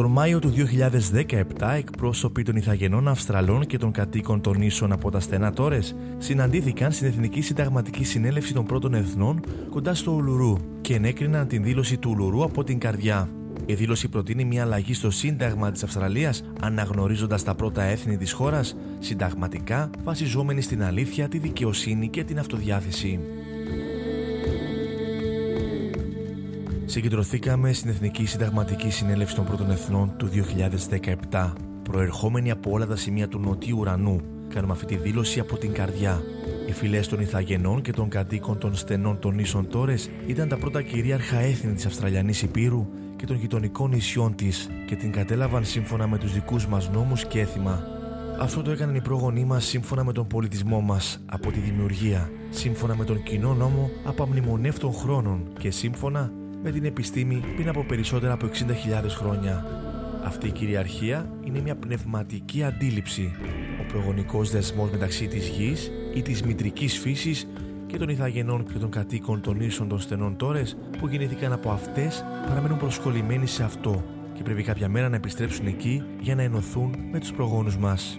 Τον Μάιο του 2017, εκπρόσωποι των Ιθαγενών Αυστραλών και των κατοίκων των νήσων από τα στενά Τόρες συναντήθηκαν στην Εθνική Συνταγματική Συνέλευση των Πρώτων Εθνών κοντά στο Ουλουρού και ενέκριναν την δήλωση του Ουλουρού από την καρδιά. Η δήλωση προτείνει μια αλλαγή στο Σύνταγμα της Αυστραλίας, αναγνωρίζοντας τα πρώτα έθνη της χώρας συνταγματικά βασιζόμενη στην αλήθεια, τη δικαιοσύνη και την αυτοδιάθεση. Συγκεντρωθήκαμε στην Εθνική Συνταγματική Συνέλευση των Πρώτων Εθνών του 2017, προερχόμενοι από όλα τα σημεία του νοτιού ουρανού. Κάνουμε αυτή τη δήλωση από την καρδιά. Οι φυλές των Ιθαγενών και των κατοίκων των στενών των νήσων Τόρες ήταν τα πρώτα κυρίαρχα έθνη της Αυστραλιανής Υπήρου και των γειτονικών νησιών της και την κατέλαβαν σύμφωνα με τους δικούς μας νόμους και έθιμα. Αυτό το έκαναν οι πρόγονοί μας σύμφωνα με τον πολιτισμό μας από τη δημιουργία, σύμφωνα με τον κοινό νόμο απαμνημονεύτων χρόνων και σύμφωνα με την επιστήμη πριν από περισσότερα από 60.000 χρόνια. Αυτή η κυριαρχία είναι μια πνευματική αντίληψη, ο προγονικός δεσμός μεταξύ της γης ή της μητρικής φύσης και των Ιθαγενών και των κατοίκων των ίσων των στενών τόρες που γεννήθηκαν από αυτές παραμένουν προσκολλημένοι σε αυτό και πρέπει κάποια μέρα να επιστρέψουν εκεί για να ενωθούν με τους προγόνους μας.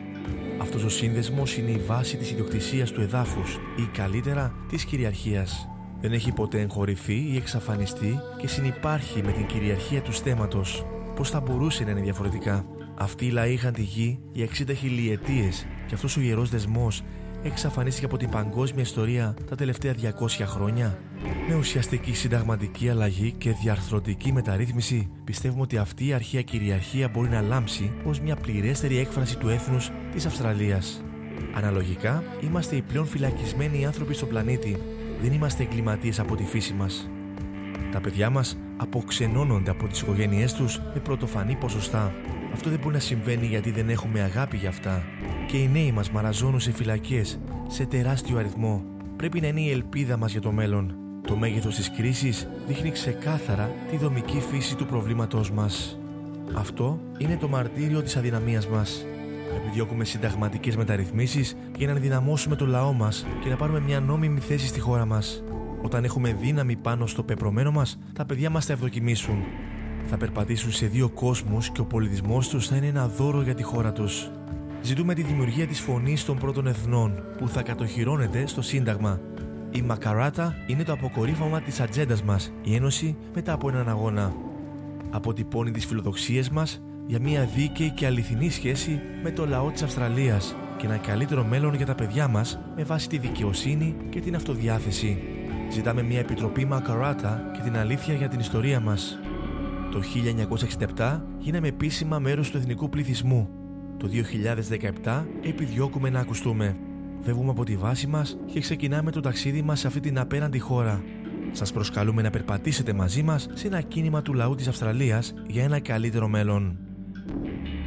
Αυτός ο σύνδεσμος είναι η βάση της ιδιοκτησίας του εδάφους ή καλύτερα της κυριαρχίας δεν έχει ποτέ εγχωρηθεί ή εξαφανιστεί και συνυπάρχει με την κυριαρχία του στέματος. Πώς θα μπορούσε να είναι διαφορετικά; Αυτοί οι λαοί είχαν τη γη για 60 χιλιετίες και αυτός ο ιερός δεσμός εξαφανίστηκε από την παγκόσμια ιστορία τα τελευταία 200 χρόνια. Με ουσιαστική συνταγματική αλλαγή και διαρθρωτική μεταρρύθμιση, πιστεύουμε ότι αυτή η αρχαία κυριαρχία μπορεί να λάμψει ως μια πληρέστερη έκφραση του έθνους της Αυστραλίας. Αναλογικά, είμαστε οι πλέον φυλακισμένοι άνθρωποι στον πλανήτη δεν είμαστε εγκληματίες από τη φύση μας. Τα παιδιά μας αποξενώνονται από τις οικογένειές τους με πρωτοφανή ποσοστά. Αυτό δεν μπορεί να συμβαίνει γιατί δεν έχουμε αγάπη για αυτά. Και οι νέοι μας μαραζώνουν σε φυλακές, σε τεράστιο αριθμό. Πρέπει να είναι η ελπίδα μας για το μέλλον. Το μέγεθος της κρίσης δείχνει ξεκάθαρα τη δομική φύση του προβλήματός μας. Αυτό είναι το μαρτύριο της αδυναμίας μας επιδιώκουμε συνταγματικές μεταρρυθμίσεις για να ενδυναμώσουμε το λαό μας και να πάρουμε μια νόμιμη θέση στη χώρα μας. Όταν έχουμε δύναμη πάνω στο πεπρωμένο μας, τα παιδιά μας θα ευδοκιμήσουν. Θα περπατήσουν σε δύο κόσμους και ο πολιτισμός τους θα είναι ένα δώρο για τη χώρα τους. Ζητούμε τη δημιουργία της φωνής των πρώτων εθνών που θα κατοχυρώνεται στο Σύνταγμα. Η Μακαράτα είναι το αποκορύφωμα της ατζέντας μας, η Ένωση μετά από έναν αγώνα. Αποτυπώνει τι φιλοδοξίε μας για μια δίκαιη και αληθινή σχέση με το λαό της Αυστραλίας και ένα καλύτερο μέλλον για τα παιδιά μας με βάση τη δικαιοσύνη και την αυτοδιάθεση. Ζητάμε μια επιτροπή Μακαράτα και την αλήθεια για την ιστορία μας. Το 1967 γίναμε επίσημα μέρος του εθνικού πληθυσμού. Το 2017 επιδιώκουμε να ακουστούμε. Φεύγουμε από τη βάση μας και ξεκινάμε το ταξίδι μας σε αυτή την απέραντη χώρα. Σας προσκαλούμε να περπατήσετε μαζί μας σε ένα κίνημα του λαού της Αυστραλίας για ένα καλύτερο μέλλον. Thank you.